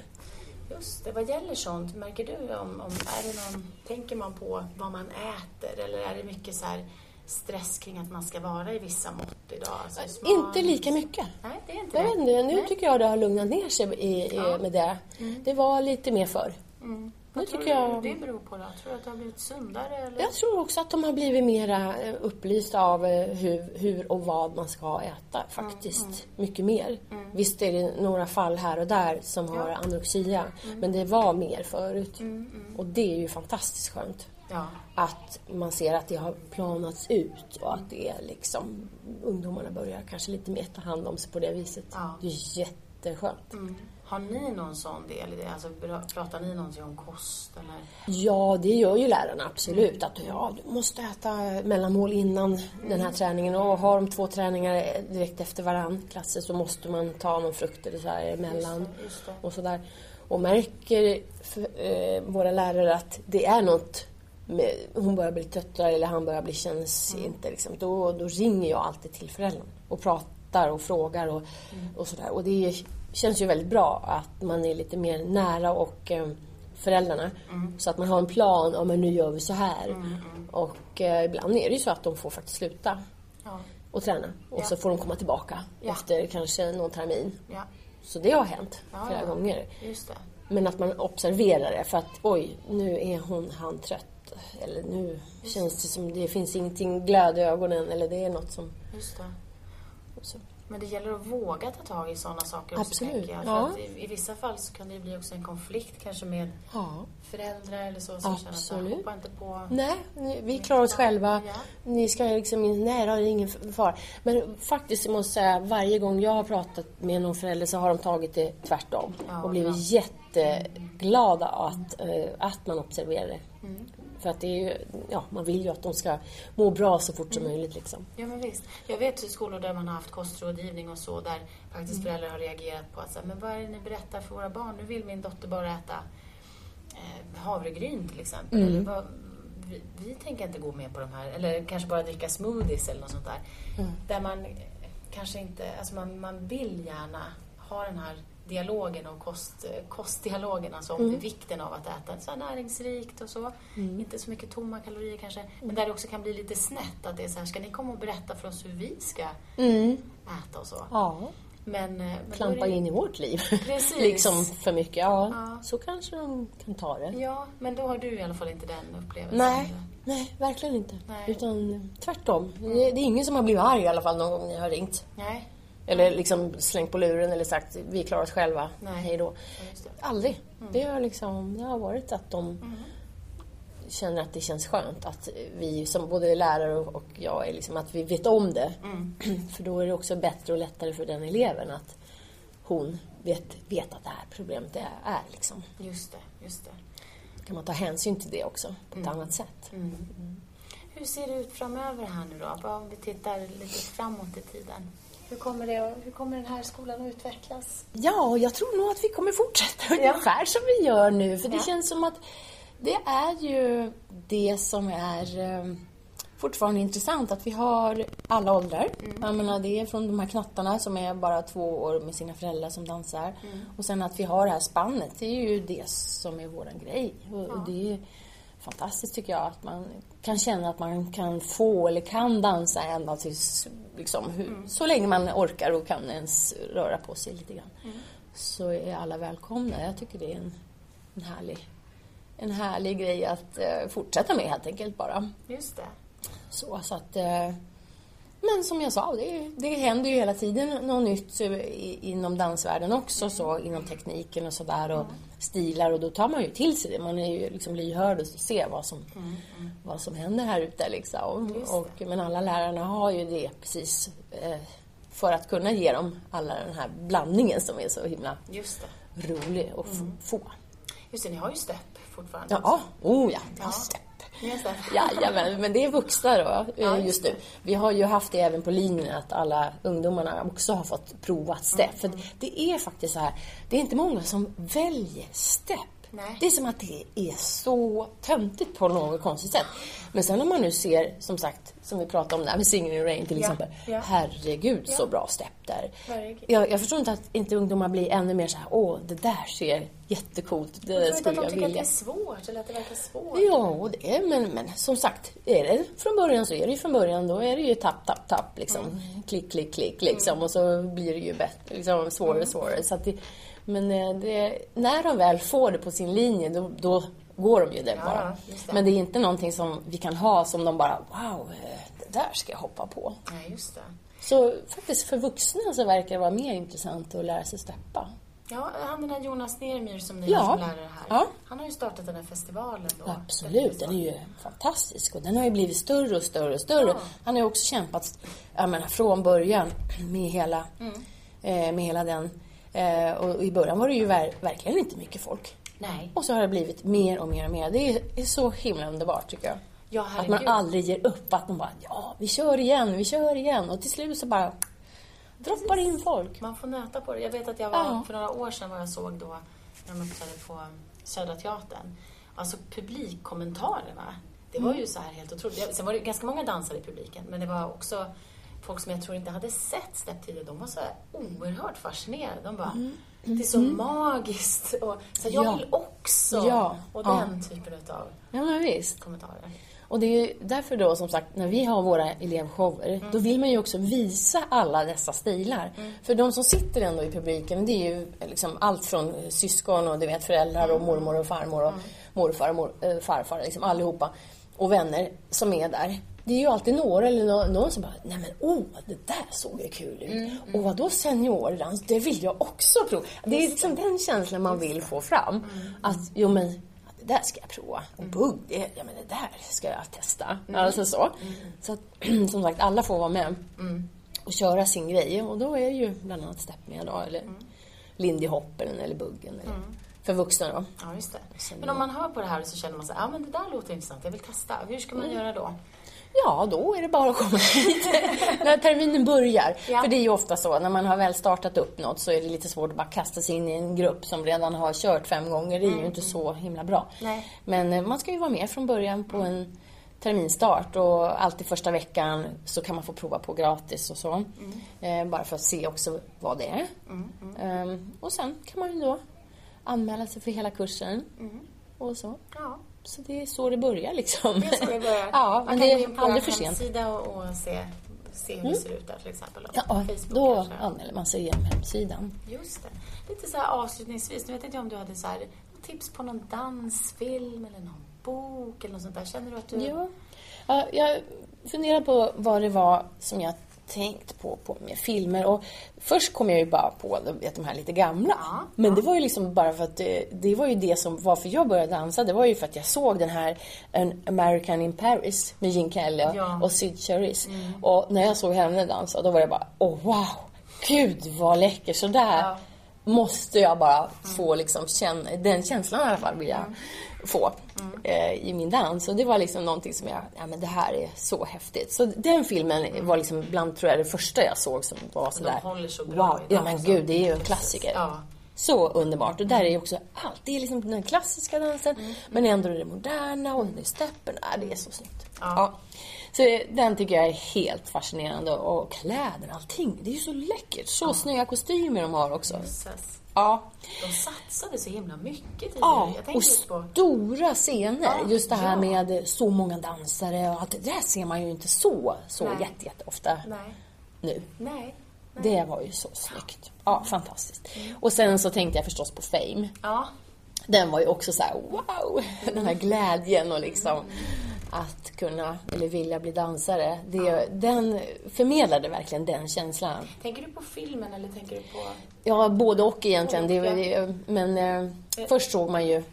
Just det, vad gäller sånt, märker du om, om är det någon, tänker man på vad man äter eller är det mycket så här stress kring att man ska vara i vissa mått idag? Alltså smal- Inte lika mycket. Nej, det är inte Jag det. vet inte, nu Nej. tycker jag det har lugnat ner sig i, i, med det. Det var lite mer förr. Mm. Nu tror tycker jag... det beror på då? Tror du att det har blivit sundare eller? Jag tror också att de har blivit mera eh, upplysta av eh, hur, hur och vad man ska äta faktiskt. Mycket mer. Visst är det några fall här och där som har anorexia. Men det var mer förut. Och det är ju fantastiskt skönt. Ja. Att man ser att det har planats ut och att det är liksom ungdomarna börjar kanske lite mer ta hand om sig på det viset. Ja. Det är jätteskönt. Har ni någon sån del i det? Alltså, pratar ni någonting om kost eller? Ja, det gör ju lärarna absolut. Att ja, du måste äta mellanmål innan den här träningen. Och har de två träningar direkt efter varann, klasser, så måste man ta någon frukt eller så här emellan. just det. Och sådär. Och märker för, eh, våra lärare att det är något med, hon börjar bli tröttare eller han börjar bli känns inte liksom, då, då ringer jag alltid till föräldrarna och pratar och frågar och, och sådär. Och det känns ju väldigt bra att man är lite mer nära och eh, föräldrarna. Så att man har en plan, ja men nu gör vi så här. Och eh, ibland är det ju så att de får faktiskt sluta Ja. och träna. Och Ja. så får de komma tillbaka Ja. efter kanske någon termin. Så det har hänt flera gånger. Men att man observerar det för att oj, nu är hon, han trött. Eller nu känns det som det finns ingenting glöd i ögonen eller det är något som... Just det. Så. Men det gäller att våga ta tag i sådana saker också, Absolut, tänker jag. Ja. i, I vissa fall så kan det bli också en konflikt kanske med Ja. föräldrar eller så som känner att Absolut. jag hoppar inte på... Nej, vi klarar oss själva. Ja. Ni ska liksom Nej, det är ingen fara. Men faktiskt jag måste säga, varje gång jag har pratat med någon förälder så har de tagit det tvärtom. Och blivit jätteglada att, eh, att man observerar det. Mm. För att det är ju, ja, man vill ju att de ska må bra så fort som Mm. möjligt liksom. Ja men visst. Jag vet ju skolor där man har haft kostrådgivning och så där faktiskt föräldrar har reagerat på att säga, men vad är det ni berättar för våra barn? Nu vill min dotter bara äta eh, havregryn till exempel. Eller vad, vi, vi tänker inte gå med på de här, eller kanske bara dricka smoothies eller något sånt där. Där man kanske inte, alltså man, man vill gärna ha den här dialogen och kost, kostdialogen, alltså om det, vikten av att äta så näringsrikt och så. Inte så mycket tomma kalorier kanske. Men där det också kan bli lite snett, att det är så här, ska ni komma och berätta för oss hur vi ska äta och så. Ja. Men, eh, men då är Klampa det- in i vårt liv. Precis. liksom för mycket. Ja, Ja. så kanske de kan ta det. Ja, men då har du i alla fall inte den upplevelsen. Nej, nej, verkligen inte. Nej. Utan tvärtom. Det, det är ingen som har blivit arg i alla fall någon gång jag har ringt. Nej, Eller liksom slängt på luren eller sagt vi klarar oss själva, Nej. hej då. ja, det. Aldrig. Det, har liksom, det har varit att de Mm. känner att det känns skönt att vi som både lärare och jag är liksom att vi vet om det. Mm. För då är det också bättre och lättare för den eleven att hon vet, vet att det här problemet är, är liksom. Just det, just det. kan man ta hänsyn till det också på ett Mm. annat sätt. Hur ser det ut framöver här nu då? Om vi tittar lite framåt i tiden. Hur kommer, det, hur kommer den här skolan att utvecklas? Ja, jag tror nog att vi kommer fortsätta ungefär som vi gör nu. För det Ja. känns som att det är ju det som är eh, fortfarande intressant. Att vi har alla åldrar. Jag menar, det är från de här knattarna som är bara två år med sina föräldrar som dansar. Och sen att vi har det här spannet, det är ju det som är våran grej. Och, och det fantastiskt tycker jag att man kan känna att man kan få eller kan dansa ända tills liksom, hur, så länge man orkar och kan ens röra på sig lite grann. Så är alla välkomna. Jag tycker det är en, en, härlig, en härlig grej att eh, fortsätta med helt enkelt bara. Just det. Så, så att, eh, men som jag sa, det, det händer ju hela tiden något nytt eh, i, inom dansvärlden också, så, inom tekniken och sådär och stilar och då tar man ju till sig det. Man är ju liksom lyhörd och ser vad som, vad som händer här ute liksom. Och, men alla lärarna har ju det precis eh, för att kunna ge dem alla den här blandningen som är så himla rolig att f- få. Just det, ni har ju stepp fortfarande. Ja, oh ja, vi har Ja. stepp. Jajamän, men det är vuxna då eh, Ja, just just nu. Vi har ju haft det även på linjen att alla ungdomarna också har fått prova step. Mm, För det är faktiskt så här, det är inte många som väljer step. Nej. Det är som att det är så töntigt på något konstigt sätt. Men sen om man nu ser, som sagt, som vi pratade om där med Singing in Rain till exempel. ja. Herregud så Ja. bra step där. Jag, jag förstår inte att inte ungdomar blir ännu mer så här, åh det där ser jättekult, det Jag tror inte skulle att de jag tycker att det är svårt eller att det verkar svårt. Ja, det är, men, men som sagt, är det från början så är det ju från början. Då är det ju tapp, tapp, tapp liksom. Klick, klick, klick liksom. Och så blir det ju bättre, liksom, svårare och svårare. Så att det, men eh, det, när de väl får det på sin linje, då, då går de ju Ja, bara. det. Men det är inte någonting som vi kan ha som de bara, wow, eh, det där ska jag hoppa på. Nej, just det. Så faktiskt för vuxna så verkar det vara mer intressant att lära sig steppa. Ja, han den här Jonas Nermyr som ni Ja. som lärare här. Ja. Han har ju startat den här festivalen då. Absolut, den är ju fantastisk och den har ju blivit större och större och större. Ja. Han har ju också kämpat menar, från början med hela, Mm. eh, med hela den och i början var det ju ver verkligen inte mycket folk. Nej. Och så har det blivit mer och mer och mer. Det är, så himla underbart tycker jag. Ja, att man aldrig ger upp. Att man bara, ja, vi kör igen, vi kör igen. Och till slut så bara droppar in folk. Man får nöta på det. Jag vet att jag var, Ja. för några år sedan var jag såg då, när de uppträdde på Södra Teatern. Alltså publikkommentarerna. Det var ju så här helt otroligt. Sen var det ganska många dansare i publiken, men det var också folk som jag tror inte hade sett Stepp tidigare. De var så oerhört fascinerade. De bara, det är så magiskt. Och så här, jag Ja. vill också. Ja. Och Ja. den typen av Ja, men visst. kommentarer. Och det är ju därför då som sagt, när vi har våra elevshower, då vill man ju också visa alla dessa stilar. För de som sitter ändå i publiken, det är ju liksom allt från syskon och du vet föräldrar och mormor och farmor och morfar och mor, äh, farfar, liksom allihopa. Och vänner som är där. Det är ju alltid några eller nå- någon som bara, nej men åh, det där såg ju kul ut. Och vad då seniordans, det vill jag också prova. Det är liksom den känslan man vill få fram. Att, jo men det där ska jag prova. Och bugg, det, ja, men det där ska jag testa. Alltså så. Så att, som sagt, alla får vara med och köra sin grej. Och då är ju bland annat Step med då, eller Lindy Hop eller, Buggen. Eller, För vuxna då. Ja, just det. Men om man hör på det här så känner man så ja men det där låter intressant, jag vill testa. Hur ska man göra då? Ja, då är det bara att komma hit när terminen börjar. Ja. För det är ju ofta så, när man har väl startat upp något så är det lite svårt att bara kasta sig in i en grupp som redan har kört fem gånger. Det är ju inte så himla bra. Nej. Men eh, man ska ju vara med från början på en terminstart och alltid första veckan så kan man få prova på gratis och så. Eh, bara för att se också vad det är. Ehm, och sen kan man ju då anmäla sig för hela kursen. Och så. Ja, Så det är så det börjar liksom. det är så det börjar. ja, man kan det gå in på vår hemsida och, och se, se hur det ser ut där till exempel. och Ja, Facebook då kanske. anmäler man sig genom hemsidan. Just det. Lite så här avslutningsvis, nu vet inte jag om du hade så här, tips på någon dansfilm eller någon bok eller något sånt där. Känner du att du... Ja, jag funderar på vad det var som jag tänkt på, på med filmer. Och först kom jag ju bara på vet, de här lite gamla. Ja, Men det var ju liksom bara för att det, det var ju det som varför jag började dansa. Det var ju för att jag såg den här An American in Paris med Gene Kelly och, Ja. och Sid Charisse. Och när jag såg henne dansa då var jag bara oh wow, gud vad läcker. Så där Ja. måste jag bara få liksom känna, den känslan i alla fall vill jag få eh, i min dans. Och det var liksom någonting som jag, ja men det här är så häftigt. Så den filmen var liksom bland, tror jag, det första jag såg som var sådär. så wow, ja men gud, det är ju en klassiker. Ja. Så underbart. Och där är ju också allt. Det är liksom den klassiska dansen, Mm. men ändå det moderna och det är steppen. Ja, det är så snyggt. Ja. Så den tycker jag är helt fascinerande. Och kläderna, allting. Det är ju så läckert. Så snygga kostymer de har också. Jösses. Ja. De satsade så himla mycket tidigare. Ja, och stora scener. Ja, Just det här ja. med så många dansare och allt det där ser man ju inte så, så Nej. jätte, jätteofta Nej. nu. Nej. Det var ju så snyggt. Ja, fantastiskt. Och sen så tänkte jag förstås på Fame. Ja. Den var ju också så här, wow! Den här glädjen och liksom att kunna, eller vilja bli dansare. Det, Den förmedlade verkligen den känslan. Tänker du på filmen eller tänker du på... Ja, både och egentligen. Och, det, men eh, först såg man ju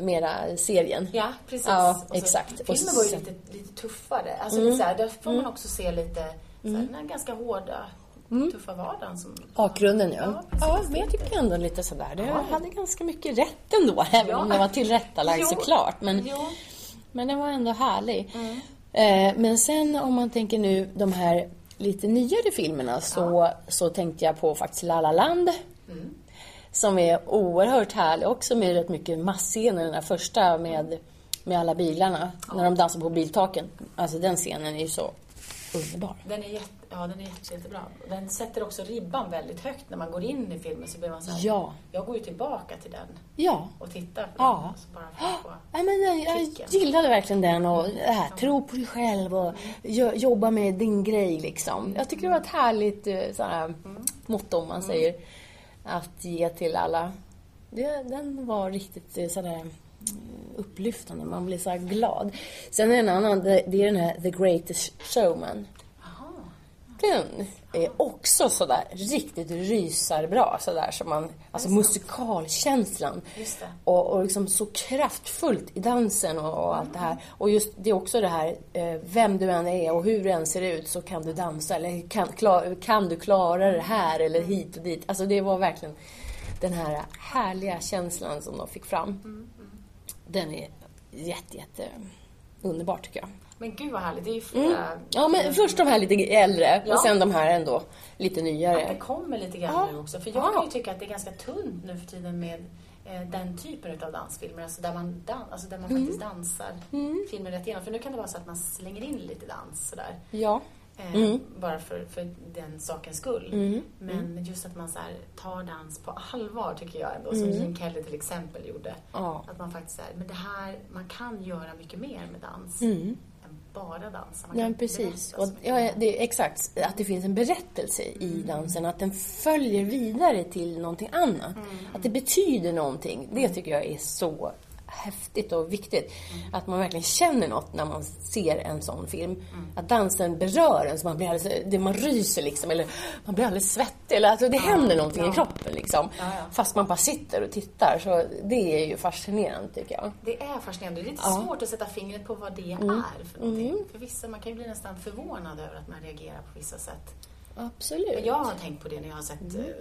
mera serien. Ja, precis. Ja, så- exakt. Filmen var ju Mm. lite, lite tuffare. Alltså lite så här, där får man också se lite så här, den här ganska hårda, tuffa vardagen som... Bakgrunden ja. Ja, Ja, men jag tycker ändå lite sådär. Det hade ganska mycket rätt ändå, även om det var tillrättalagd såklart. Men, Jo. Men den var ändå härlig. Eh, men sen om man tänker nu de här lite nyare filmerna så, så tänkte jag på faktiskt La La Land. Som är oerhört härlig också med rätt mycket massscener. Den där första med, med alla bilarna. När de dansar på biltaken. Alltså den scenen är ju så underbar. Den är, jätte, ja, den är jätte, jättebra. Den sätter också ribban väldigt högt. När man går in i filmen så blir man så här, Ja. Jag går ju tillbaka till den Ja. och tittar på Ja. den. Alltså bara för att. Nej, men jag, jag gillade verkligen den och det här, tro på dig själv och jo- jobba med din grej liksom. Jag tycker det var ett härligt eh, så här, motto om man säger att ge till alla. Det, den var riktigt eh, sådär mm, upplyftande, man blir så här glad. Sen är det en annan, det, är den här The Greatest Showman. Den är också sådär riktigt rysarbra. Sådär som man, alltså musikalkänslan. Och, och liksom så kraftfullt i dansen och, och allt det här. Och just det är också det här, eh, vem du än är och hur du än ser ut så kan du dansa. Eller kan, klar, kan du klara det här eller hit och dit. Alltså det var verkligen den här härliga känslan som de fick fram. Den är jätte, jätte underbar tycker jag. Men gud vad härligt. Det är ju flera... Mm. Ja, men först de här lite äldre Ja. och sen de här ändå lite Att det nyare. kommer lite grann Ja. nu också. För jag Ja. kan ju tycka att det är ganska tunt nu för tiden med eh, den typen av dansfilmer. Alltså där man, dan- alltså där man Mm. faktiskt dansar filmen rätt igenom. För nu kan det vara så att man slänger in lite dans sådär. Ja. Eh, Mm. Bara för, för den sakens skull. Men just att man så här, tar dans på allvar tycker jag ändå. Som Gene Kelly till exempel gjorde. Mm. Ja. Att man faktiskt är, men det här, man kan göra mycket mer med dans. Än bara dansa. Man Mm. Ja, precis. Och, ja, det är exakt. Att det finns en berättelse i dansen. Att den följer vidare till någonting annat. Att det betyder någonting. Det tycker jag är så häftigt och viktigt. Att man verkligen känner något när man ser en sån film. Att dansen berör en så man blir alldeles, det man ryser liksom. Eller man blir alldeles svettig. Eller alltså det händer någonting i kroppen liksom. Ja, ja. Fast man bara sitter och tittar. Så det är ju fascinerande tycker jag. Det är fascinerande. Det är lite Ja. Mm. svårt att sätta fingret på vad det är för någonting. För vissa, man kan ju bli nästan förvånad över att man reagerar på vissa sätt. Absolut. Men jag har tänkt på det när jag har sett, Mm. eh,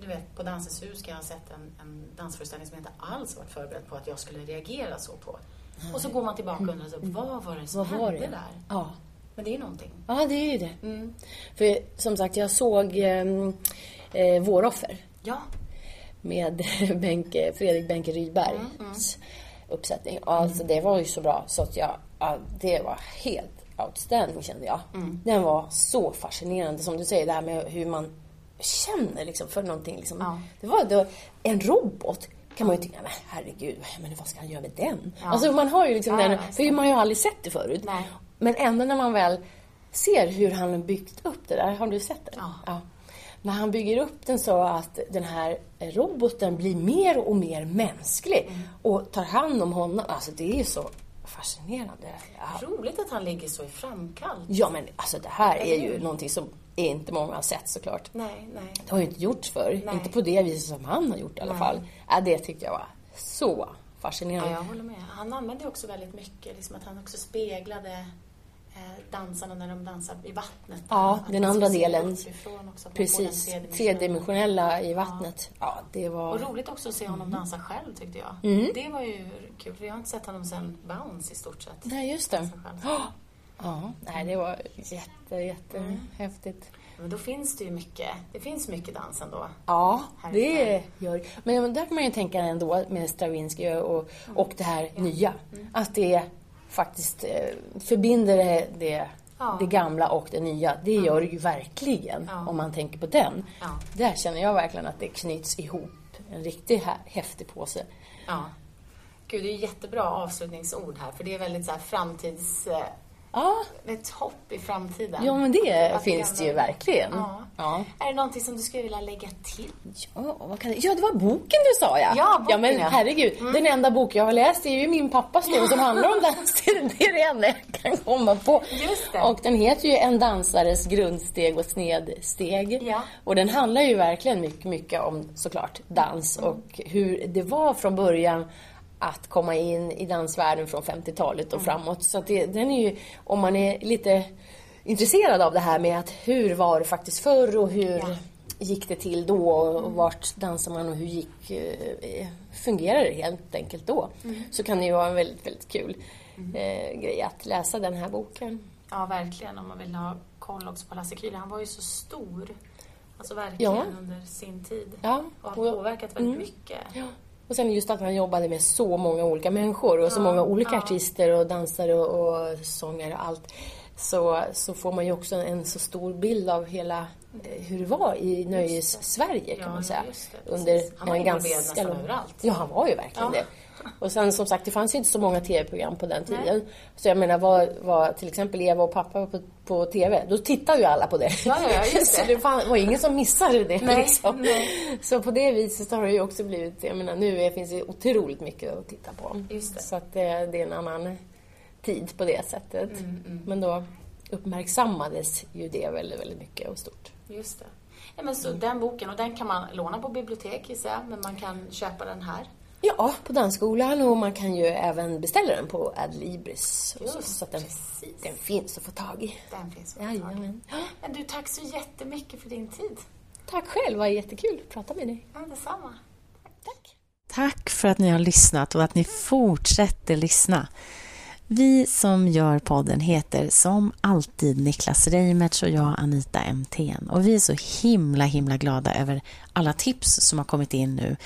du vet på Dansens hus kan jag ha sett en, en dansföreställning som jag inte alls varit förberedd på att jag skulle reagera så på. Och så går man tillbaka och undrar, så, vad var det som Vad hände det? där? Ja. Men det är någonting. Ja, det är ju det. För som sagt, jag såg eh, eh, Våroffer Ja, med Benke, Fredrik Benke Rydbergs uppsättning. Och Alltså, det var ju så bra så att jag, ja, det var helt outstanding kände jag. Den var så fascinerande som du säger, det här med hur man känner liksom för någonting. Liksom. Ja. Det, var, det var en robot kan man ju tycka, men herregud, men vad ska han göra med den? Alltså man har ju liksom Ja, den, för man har ju aldrig sett det förut. Nej. Men ändå när man väl ser hur han har byggt upp det där, har du sett det? Ja. När han bygger upp den så att den här roboten blir mer och mer mänsklig Mm. och tar hand om honom. Alltså det är ju så fascinerande. Ja. roligt att han ligger så i framkant. ja men alltså det här är ju någonting som inte många har sett såklart. Nej, nej. Det har ju inte gjorts förr. Nej. Inte på det viset som han har gjort i alla Nej. fall. Ja, det tyckte jag var så Ja, fascinerande. jag håller med. Han använde också väldigt mycket, liksom att han också speglade dansarna när de dansar i vattnet. Ja, den andra delen. också, Precis. tredimensionella- Tredimensionella i vattnet. Ja, det Och var... roligt också att se honom Mm. dansa själv tyckte jag. Det var ju kul. Vi har inte sett honom sen Bounce i stort sett. Nej, just det. Själv. Ja, nej, det var jätte, jätte Mm. Men då finns det ju mycket. Det finns mycket dans ändå. Ja, det gör Men där kan man ju tänka ändå med Stravinsky och, och det här nya. Att det faktiskt eh, förbinder det, det, Ja. det gamla och det nya. Det gör det ju verkligen Ja. om man tänker på den. Ja. Där känner jag verkligen att det knyts ihop en riktigt hä- häftig påse. Ja. Gud, det är jättebra avslutningsord här. För det är väldigt så här framtids... Ja, Ett hopp i framtiden. ja men det Att finns det ju verkligen. Ja. Ja. Är det någonting som du skulle vilja lägga till? Ja, vad kan det... ja, det var boken du sa ja. Ja, boken, ja men ja. Mm. herregud. Den enda bok jag har läst är ju min pappas nu som handlar om dans. Det är det enda jag kan komma på. Just det. Och den heter ju En dansares grundsteg och snedsteg. Ja. Och den handlar ju verkligen mycket, mycket om såklart dans Mm. och hur det var från början att komma in i dansvärlden från 50-talet och Mm. framåt. Så att det, den är ju, om man är lite intresserad av det här med att hur var det faktiskt förr och hur Ja. gick det till då och vart dansar man och hur gick, eh, fungerar det helt enkelt då? Så kan det ju vara en väldigt, väldigt kul eh, grej att läsa den här boken. Ja, verkligen. Om man vill ha koll också på Lasse Kühler. Han var ju så stor. Alltså verkligen Ja. under sin tid. Ja, Och har påverkat väldigt mycket. Ja. Och sen just att han jobbade med så många olika människor och så många olika ja. artister och dansare och, och sångare och allt. Så, så får man ju också en så stor bild av hela eh, hur det var i nöjes-Sverige kan Ja, man säga. Under. Han var en ganska nästan lång... överallt. Ja, han var ju verkligen Ja. det. Och sen som sagt, det fanns ju inte så många tv-program på den tiden. Så jag menar, var, var till exempel Eva och pappa på, på tv, då tittade ju alla på det. Ja, ja, just så det. det var ingen som missade det. Nej, liksom. nej. Så på det viset har det ju också blivit, jag menar nu finns det otroligt mycket att titta på. Just det. Så att det, det är en annan tid på det sättet. Mm, Men då, uppmärksammades ju det väldigt, väldigt mycket och stort. Just det. Ja, men så den boken, och den kan man låna på bibliotek gissar jag, men man kan köpa den här. Ja, på dansskolan och man kan ju även beställa den på Adlibris. så, så att den, den finns att få tag i. Den finns att få tag i. Men du, tack så jättemycket för din tid. Tack själv, det var jättekul att prata med dig. Ja, detsamma. Tack. Tack för att ni har lyssnat och att ni fortsätter lyssna. Vi som gör podden heter som alltid Niklas Reimertz och jag Anita MTN. Och vi är så himla, himla glada över alla tips som har kommit in nu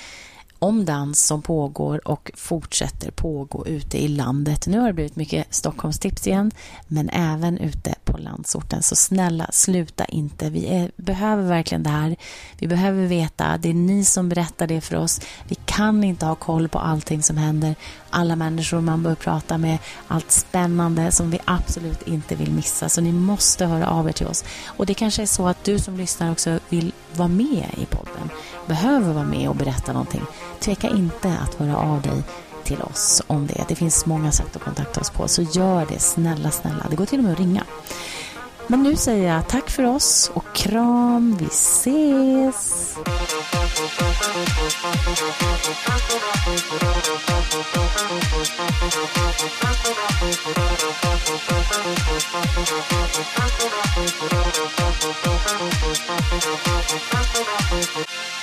om dans som pågår och fortsätter pågå ute i landet. Nu har det blivit mycket Stockholmstips igen, men även ute på landsorten. Så snälla, sluta inte. Vi är, behöver verkligen det här. Vi behöver veta. Det är ni som berättar det för oss. Vi kan inte ha koll på allting som händer. Alla människor man bör prata med. Allt spännande som vi absolut inte vill missa. Så ni måste höra av er till oss. Och det kanske är så att du som lyssnar också vill vara med i podden. Behöver vara med och berätta någonting. Tveka inte att höra av dig till oss om det. Det finns många sätt att kontakta oss på, så gör det snälla, snälla. Det går till och med att ringa. Men nu säger jag tack för oss och kram. Vi ses! Thank you.